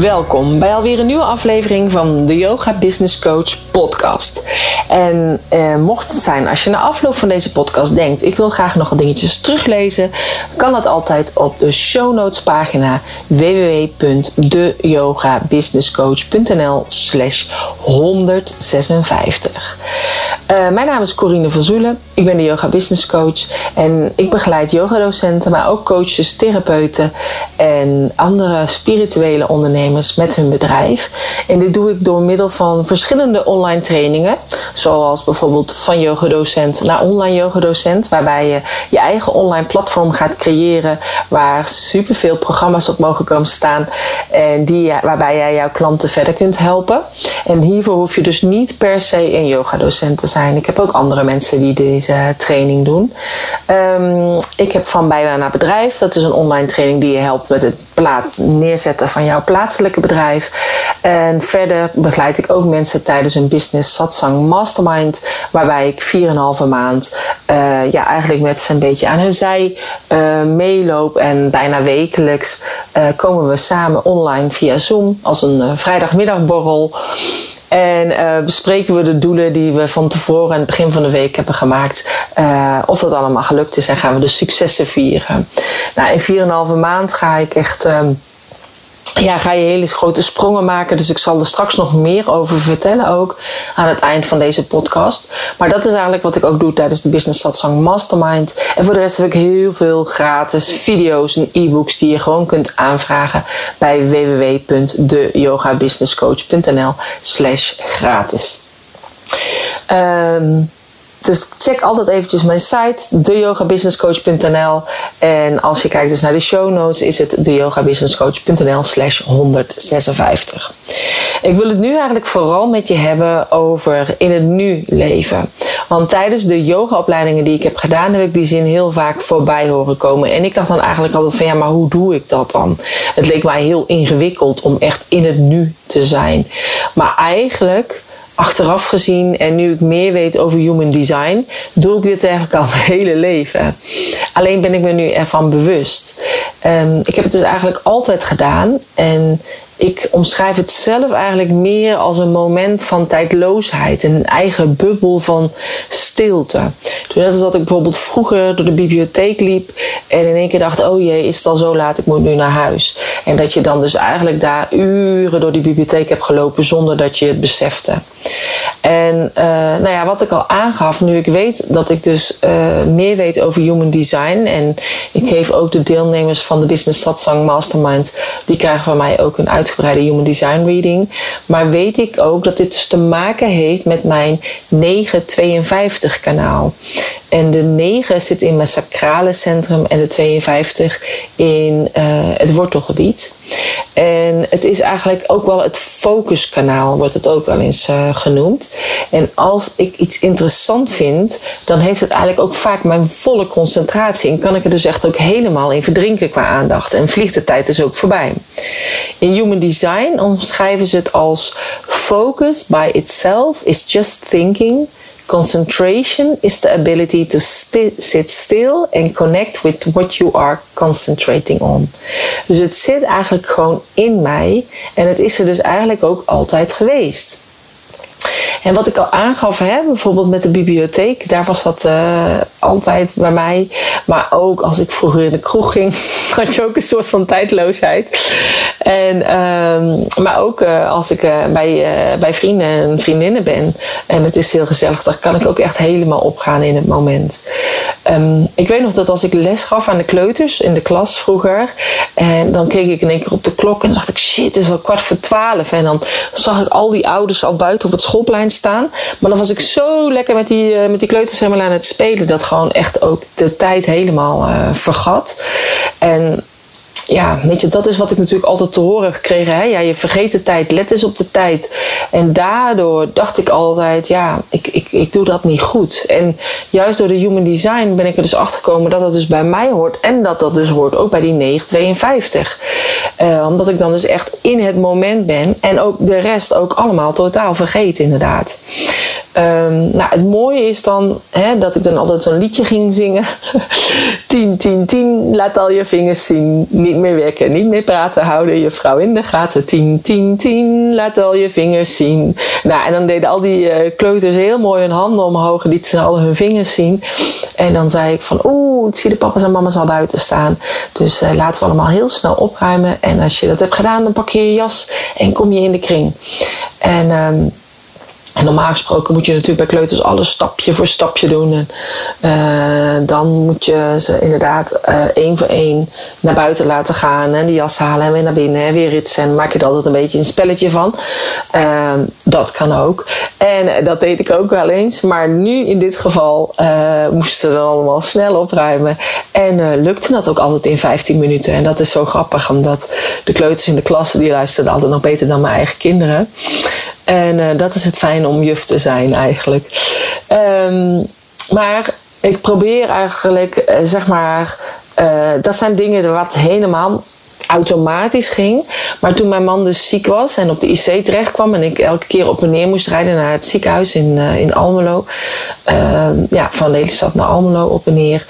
Welkom bij alweer een nieuwe aflevering van de Yoga Business Coach podcast. En eh, mocht het zijn als je na afloop van deze podcast denkt: ik wil graag nog wat dingetjes teruglezen, kan dat altijd op de show notes pagina www.deyogabusinesscoach.nl/slash 156. Uh, mijn naam is Corine van Zoelen. Ik ben de Yoga Business Coach en ik begeleid yogadocenten, maar ook coaches, therapeuten en andere spirituele ondernemers met hun bedrijf. En dit doe ik door middel van verschillende online trainingen, zoals bijvoorbeeld van yogadocent naar online yogadocent, waarbij je je eigen online platform gaat creëren waar superveel programma's op mogen komen staan en die, waarbij jij jouw klanten verder kunt helpen. En hiervoor hoef je dus niet per se een yogadocent te zijn. Ik heb ook andere mensen die deze training doen. Um, ik heb van bijna naar bedrijf. Dat is een online training die je helpt met het neerzetten van jouw plaatselijke bedrijf. En verder begeleid ik ook mensen tijdens een business satsang mastermind. Waarbij ik 4,5 maand uh, ja, eigenlijk met ze een beetje aan hun zij uh, meeloop. En bijna wekelijks uh, komen we samen online via Zoom als een vrijdagmiddagborrel. En uh, bespreken we de doelen die we van tevoren aan het begin van de week hebben gemaakt. Uh, of dat allemaal gelukt is en gaan we de successen vieren. Nou, in 4,5 maand ga ik echt. Uh, ja, ga je hele grote sprongen maken. Dus ik zal er straks nog meer over vertellen ook aan het eind van deze podcast. Maar dat is eigenlijk wat ik ook doe tijdens de Business Satsang Mastermind. En voor de rest heb ik heel veel gratis video's en e-books die je gewoon kunt aanvragen bij www.deyogabusinesscoach.nl slash gratis. Um, dus check altijd eventjes mijn site, deyogabusinesscoach.nl. En als je kijkt dus naar de show notes, is het deyogabusinesscoach.nl slash 156. Ik wil het nu eigenlijk vooral met je hebben over in het nu leven. Want tijdens de yogaopleidingen die ik heb gedaan, heb ik die zin heel vaak voorbij horen komen. En ik dacht dan eigenlijk altijd van ja, maar hoe doe ik dat dan? Het leek mij heel ingewikkeld om echt in het nu te zijn. Maar eigenlijk achteraf gezien en nu ik meer weet over human design, doe ik dit eigenlijk al mijn hele leven. Alleen ben ik me nu ervan bewust. Um, ik heb het dus eigenlijk altijd gedaan en ik omschrijf het zelf eigenlijk meer als een moment van tijdloosheid. Een eigen bubbel van stilte. Dus net als dat ik bijvoorbeeld vroeger door de bibliotheek liep en in één keer dacht: oh jee, is het al zo laat, ik moet nu naar huis. En dat je dan dus eigenlijk daar uren door die bibliotheek hebt gelopen zonder dat je het besefte. En uh, nou ja, wat ik al aangaf, nu ik weet dat ik dus uh, meer weet over human design. En ik geef ook de deelnemers van de Business Satsang Mastermind, die krijgen van mij ook een uitgebreide human design reading. Maar weet ik ook dat dit dus te maken heeft met mijn 952 kanaal. En de 9 zit in mijn sacrale centrum en de 52 in uh, het wortelgebied. En het is eigenlijk ook wel het focuskanaal, wordt het ook wel eens uh, genoemd. En als ik iets interessant vind, dan heeft het eigenlijk ook vaak mijn volle concentratie. En kan ik er dus echt ook helemaal in verdrinken qua aandacht. En vliegt de tijd dus ook voorbij. In Human Design omschrijven ze het als focus by itself is just thinking Concentration is the ability to sit still and connect with what you are concentrating on. Dus het zit eigenlijk gewoon in mij en het is er dus eigenlijk ook altijd geweest. En wat ik al aangaf, hè, bijvoorbeeld met de bibliotheek, daar was dat uh, altijd bij mij. Maar ook als ik vroeger in de kroeg ging, had je ook een soort van tijdloosheid. En, um, maar ook uh, als ik uh, bij, bij vrienden en vriendinnen ben en het is heel gezellig, dan kan ik ook echt helemaal opgaan in het moment. Um, ik weet nog dat als ik les gaf aan de kleuters in de klas vroeger, en dan keek ik in één keer op de klok en dacht ik, shit, het is al kwart voor twaalf. En dan zag ik al die ouders al buiten op het schoolplein staan. Maar dan was ik zo lekker met die, uh, met die kleuters helemaal aan het spelen. Dat gewoon echt ook de tijd helemaal uh, vergat. En ja, weet je, dat is wat ik natuurlijk altijd te horen gekregen. Hè? Ja, je vergeet de tijd, let eens op de tijd. En daardoor dacht ik altijd, ja, ik, ik, ik doe dat niet goed. En juist door de human design ben ik er dus achter gekomen dat dat dus bij mij hoort. En dat dat dus hoort ook bij die 952. Uh, omdat ik dan dus echt in het moment ben. En ook de rest ook allemaal totaal vergeet, inderdaad. Um, nou, het mooie is dan hè, dat ik dan altijd zo'n liedje ging zingen. 10, 10, 10, laat al je vingers zien. Niet meer werken, niet meer praten, houden je vrouw in de gaten. 10, 10, 10, laat al je vingers zien. Nou, en dan deden al die uh, kleuters heel mooi hun handen omhoog. Lieten ze al hun vingers zien. En dan zei ik van, oeh, ik zie de papa's en mama's al buiten staan. Dus uh, laten we allemaal heel snel opruimen. En als je dat hebt gedaan, dan pak je je jas en kom je in de kring. En... Um, en normaal gesproken moet je natuurlijk bij kleuters alles stapje voor stapje doen. En uh, dan moet je ze inderdaad uh, één voor één naar buiten laten gaan. En die jas halen en weer naar binnen en weer ritsen. En maak je er altijd een beetje een spelletje van. Uh, dat kan ook. En dat deed ik ook wel eens. Maar nu in dit geval moesten dan allemaal snel opruimen. En lukte dat ook altijd in 15 minuten. En dat is zo grappig. Omdat de kleuters in de klas die luisterden altijd nog beter dan mijn eigen kinderen. En uh, dat is het fijn om juf te zijn eigenlijk. Um, maar ik probeer eigenlijk, uh, zeg maar, uh, dat zijn dingen wat helemaal automatisch ging. Maar toen mijn man dus ziek was en op de IC terecht kwam en ik elke keer op en neer moest rijden naar het ziekenhuis in, uh, in Almelo, uh, ja, van Lelystad naar Almelo op en neer,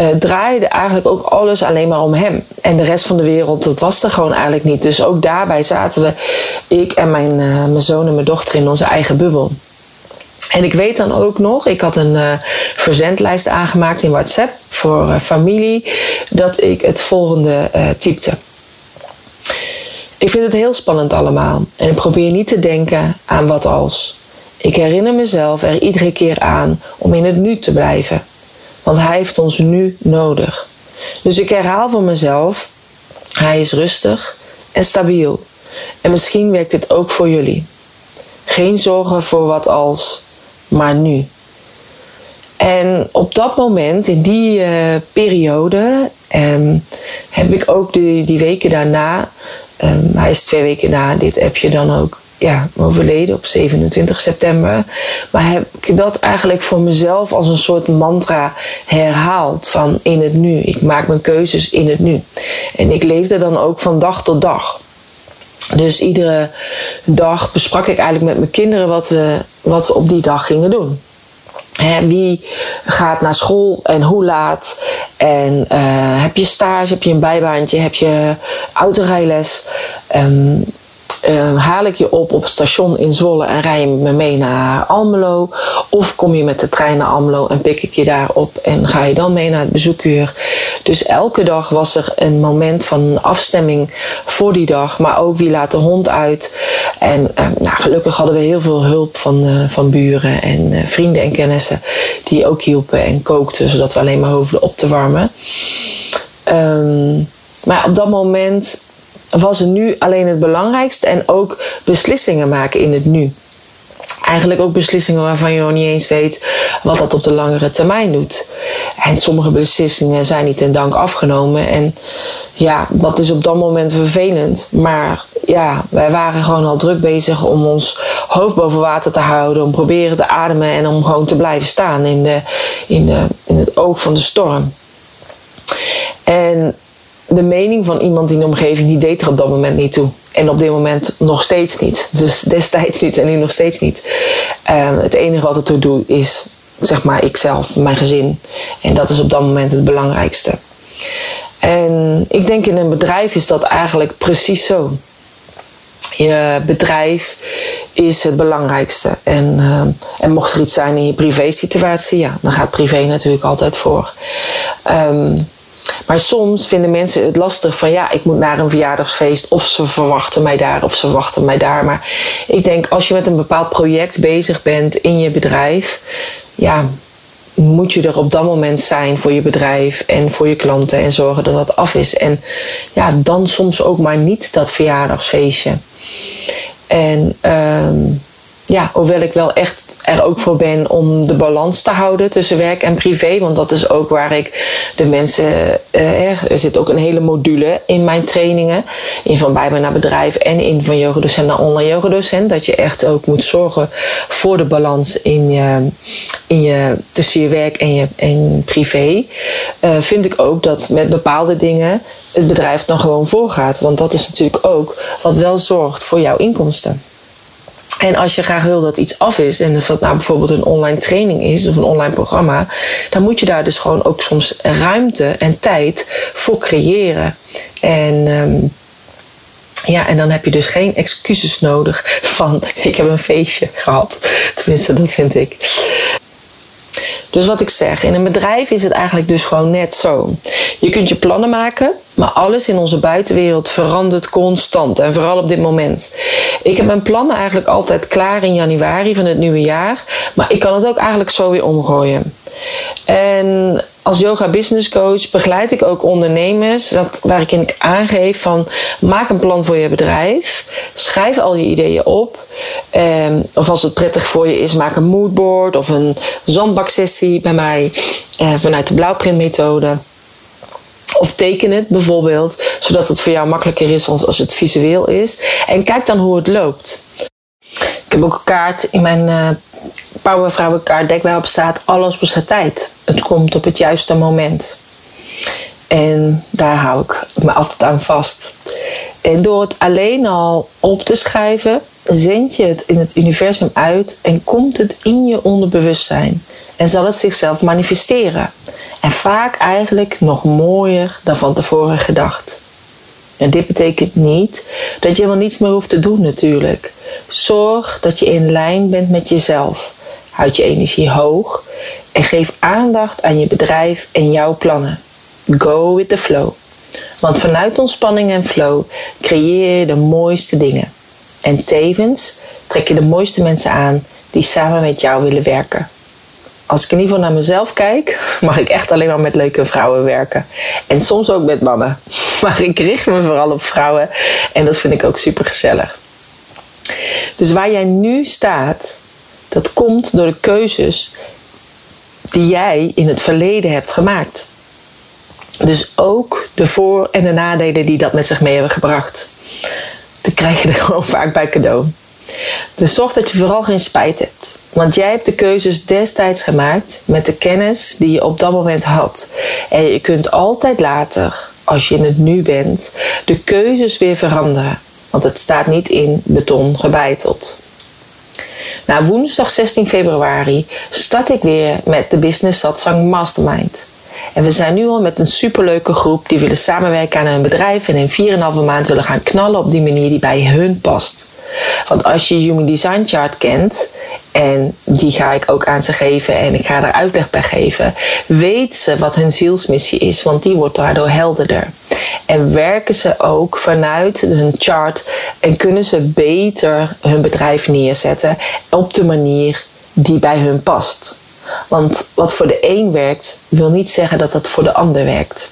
uh, draaide eigenlijk ook alles alleen maar om hem. En de rest van de wereld, dat was er gewoon eigenlijk niet. Dus ook daarbij zaten we, ik en mijn, mijn zoon en mijn dochter, in onze eigen bubbel. En ik weet dan ook nog, ik had een verzendlijst aangemaakt in WhatsApp voor familie, dat ik het volgende uh, typte. Ik vind het heel spannend allemaal en ik probeer niet te denken aan wat als. Ik herinner mezelf er iedere keer aan om in het nu te blijven, want hij heeft ons nu nodig. Dus ik herhaal voor mezelf: hij is rustig en stabiel. En misschien werkt dit ook voor jullie. Geen zorgen voor wat als, maar nu. En op dat moment, in die uh, periode, um, heb ik ook die, die weken daarna Um, hij is twee weken na dit appje dan ook ja, overleden op 27 september. Maar heb ik dat eigenlijk voor mezelf als een soort mantra herhaald van in het nu. Ik maak mijn keuzes in het nu. En ik leefde dan ook van dag tot dag. Dus iedere dag besprak ik eigenlijk met mijn kinderen wat we, wat we op die dag gingen doen wie gaat naar school en hoe laat? En uh, heb je stage, heb je een bijbaantje, heb je autorijles? Um, uh, haal ik je op op het station in Zwolle en rij je me mee naar Almelo? Of kom je met de trein naar Almelo en pik ik je daar op en ga je dan mee naar het bezoekuur? Dus elke dag was er een moment van afstemming voor die dag, maar ook wie laat de hond uit. En uh, nou, gelukkig hadden we heel veel hulp van, uh, van buren en vrienden en kennissen die ook hielpen en kookten, zodat we alleen maar hoefden op te warmen. Um, maar op dat moment was er nu alleen het belangrijkste en ook beslissingen maken in het nu. Eigenlijk ook beslissingen waarvan je nog niet eens weet wat dat op de langere termijn doet. En sommige beslissingen zijn niet ten dank afgenomen. En ja, dat is op dat moment vervelend. Maar ja, wij waren gewoon al druk bezig om ons hoofd boven water te houden. Om proberen te ademen en om gewoon te blijven staan in, de, in, de, in het oog van de storm. En de mening van iemand in de omgeving, die deed er op dat moment niet toe. En op dit moment nog steeds niet. Dus destijds niet en nu nog steeds niet. Uh, het enige wat er toe doet is, zeg maar, ikzelf, mijn gezin. En dat is op dat moment het belangrijkste. En ik denk in een bedrijf is dat eigenlijk precies zo. Je bedrijf is het belangrijkste. En, uh, en mocht er iets zijn in je privé situatie, ja, dan gaat privé natuurlijk altijd voor. Um, maar soms vinden mensen het lastig van ja, ik moet naar een verjaardagsfeest of ze verwachten mij daar of ze verwachten mij daar. Maar ik denk als je met een bepaald project bezig bent in je bedrijf, ja, moet je er op dat moment zijn voor je bedrijf en voor je klanten en zorgen dat dat af is. En ja, dan soms ook maar niet dat verjaardagsfeestje. En um, ja, hoewel ik wel echt er ook voor ben om de balans te houden tussen werk en privé. Want dat is ook waar ik de mensen. Uh, er zit ook een hele module in mijn trainingen. In van bijbel naar bedrijf en in van yogadocent naar online yogadocent. Dat je echt ook moet zorgen voor de balans in je, in je, tussen je werk en je en privé. Uh, vind ik ook dat met bepaalde dingen het bedrijf dan gewoon voorgaat. Want dat is natuurlijk ook wat wel zorgt voor jouw inkomsten. En als je graag wil dat iets af is, en dat nou bijvoorbeeld een online training is of een online programma, dan moet je daar dus gewoon ook soms ruimte en tijd voor creëren. En um, ja, en dan heb je dus geen excuses nodig van ik heb een feestje gehad. Tenminste, dat vind ik. Dus wat ik zeg, in een bedrijf is het eigenlijk dus gewoon net zo. Je kunt je plannen maken, maar alles in onze buitenwereld verandert constant en vooral op dit moment. Ik heb mijn plannen eigenlijk altijd klaar in januari van het nieuwe jaar, maar ik kan het ook eigenlijk zo weer omgooien. En als yoga business coach begeleid ik ook ondernemers wat, waar ik in aangeef van maak een plan voor je bedrijf, schrijf al je ideeën op. Eh, of als het prettig voor je is, maak een moodboard of een zandbaksessie bij mij eh, vanuit de blauwprintmethode. Of teken het bijvoorbeeld, zodat het voor jou makkelijker is als het visueel is. En kijk dan hoe het loopt. Ik heb ook een kaart in mijn uh, Powervrouwenkaart dek waarop staat alles op zijn tijd. Het komt op het juiste moment. En daar hou ik me altijd aan vast. En door het alleen al op te schrijven, zend je het in het universum uit en komt het in je onderbewustzijn. En zal het zichzelf manifesteren. En vaak eigenlijk nog mooier dan van tevoren gedacht. En dit betekent niet dat je helemaal niets meer hoeft te doen natuurlijk. Zorg dat je in lijn bent met jezelf. Houd je energie hoog en geef aandacht aan je bedrijf en jouw plannen. Go with the flow. Want vanuit ontspanning en flow creëer je de mooiste dingen. En tevens trek je de mooiste mensen aan die samen met jou willen werken. Als ik in ieder geval naar mezelf kijk, mag ik echt alleen maar met leuke vrouwen werken. En soms ook met mannen. Maar ik richt me vooral op vrouwen en dat vind ik ook super gezellig. Dus waar jij nu staat, dat komt door de keuzes die jij in het verleden hebt gemaakt. Dus ook de voor- en de nadelen die dat met zich mee hebben gebracht. Die krijg je er gewoon vaak bij cadeau. Dus zorg dat je vooral geen spijt hebt. Want jij hebt de keuzes destijds gemaakt met de kennis die je op dat moment had. En je kunt altijd later, als je in het nu bent, de keuzes weer veranderen. Want het staat niet in beton gebeiteld. Nou, woensdag 16 februari start ik weer met de Business Satsang Mastermind. En we zijn nu al met een superleuke groep die willen samenwerken aan een bedrijf en in 4,5 maand willen gaan knallen op die manier die bij hun past. Want als je Human Design Chart kent, en die ga ik ook aan ze geven en ik ga daar uitleg bij geven, weet ze wat hun zielsmissie is, want die wordt daardoor helderder. En werken ze ook vanuit hun chart en kunnen ze beter hun bedrijf neerzetten op de manier die bij hun past. Want wat voor de een werkt, wil niet zeggen dat dat voor de ander werkt.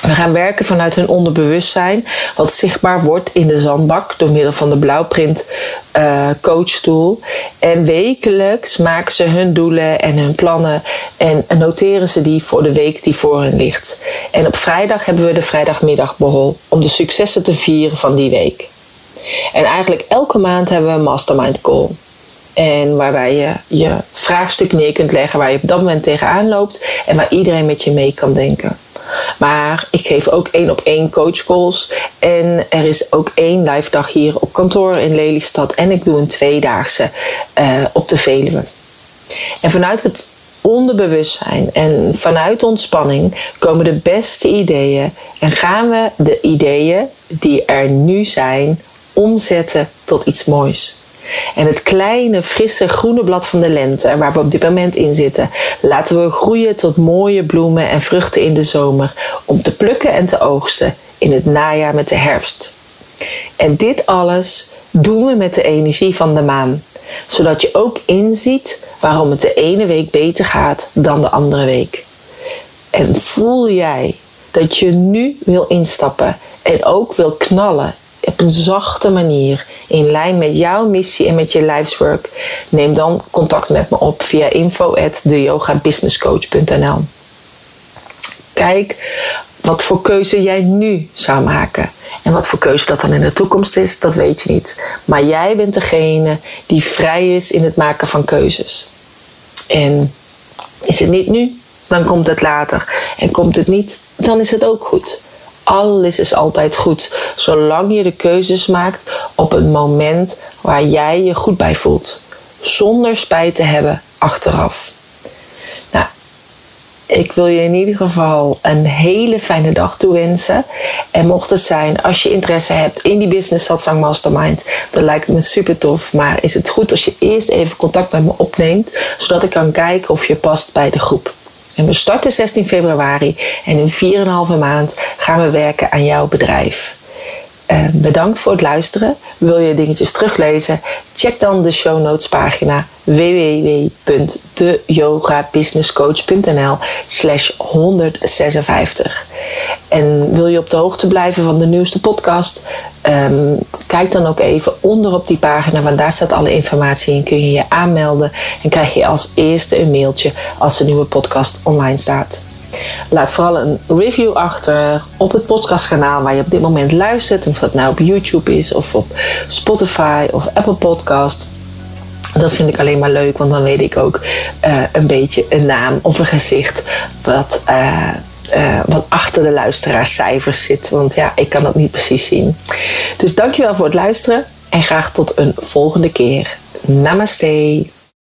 We gaan werken vanuit hun onderbewustzijn, wat zichtbaar wordt in de zandbak door middel van de blauwprint uh, coachstoel. En wekelijks maken ze hun doelen en hun plannen en noteren ze die voor de week die voor hen ligt. En op vrijdag hebben we de vrijdagmiddagborrel om de successen te vieren van die week. En eigenlijk elke maand hebben we een mastermind call. En waarbij je je vraagstuk neer kunt leggen waar je op dat moment tegenaan loopt en waar iedereen met je mee kan denken. Maar ik geef ook één op één coachcalls. En er is ook één live dag hier op kantoor in Lelystad. En ik doe een tweedaagse uh, op de Veluwe. En vanuit het onderbewustzijn en vanuit ontspanning komen de beste ideeën. En gaan we de ideeën die er nu zijn omzetten tot iets moois. En het kleine, frisse groene blad van de lente, waar we op dit moment in zitten, laten we groeien tot mooie bloemen en vruchten in de zomer, om te plukken en te oogsten in het najaar met de herfst. En dit alles doen we met de energie van de maan, zodat je ook inziet waarom het de ene week beter gaat dan de andere week. En voel jij dat je nu wil instappen en ook wil knallen op een zachte manier in lijn met jouw missie en met je life's neem dan contact met me op via info@deyogabusinesscoach.nl. Kijk wat voor keuze jij nu zou maken. En wat voor keuze dat dan in de toekomst is, dat weet je niet. Maar jij bent degene die vrij is in het maken van keuzes. En is het niet nu, dan komt het later. En komt het niet, dan is het ook goed. Alles is altijd goed, zolang je de keuzes maakt op het moment waar jij je goed bij voelt, zonder spijt te hebben achteraf. Nou, ik wil je in ieder geval een hele fijne dag toewensen. En mocht het zijn, als je interesse hebt in die Business Satsang Mastermind, dan lijkt het me super tof. Maar is het goed als je eerst even contact met me opneemt, zodat ik kan kijken of je past bij de groep. En we starten 16 februari en in 4,5 maand gaan we werken aan jouw bedrijf. Uh, bedankt voor het luisteren. Wil je dingetjes teruglezen? Check dan de show notes pagina www.deyogabusinesscoach.nl slash 156. En wil je op de hoogte blijven van de nieuwste podcast? Um, kijk dan ook even onder op die pagina, want daar staat alle informatie in. Kun je je aanmelden en krijg je als eerste een mailtje als de nieuwe podcast online staat. Laat vooral een review achter op het podcastkanaal waar je op dit moment luistert. Of dat nou op YouTube is of op Spotify of Apple Podcast. Dat vind ik alleen maar leuk, want dan weet ik ook uh, een beetje een naam of een gezicht wat, uh, uh, wat achter de luisteraarscijfers zit. Want ja, ik kan dat niet precies zien. Dus dankjewel voor het luisteren en graag tot een volgende keer. Namaste.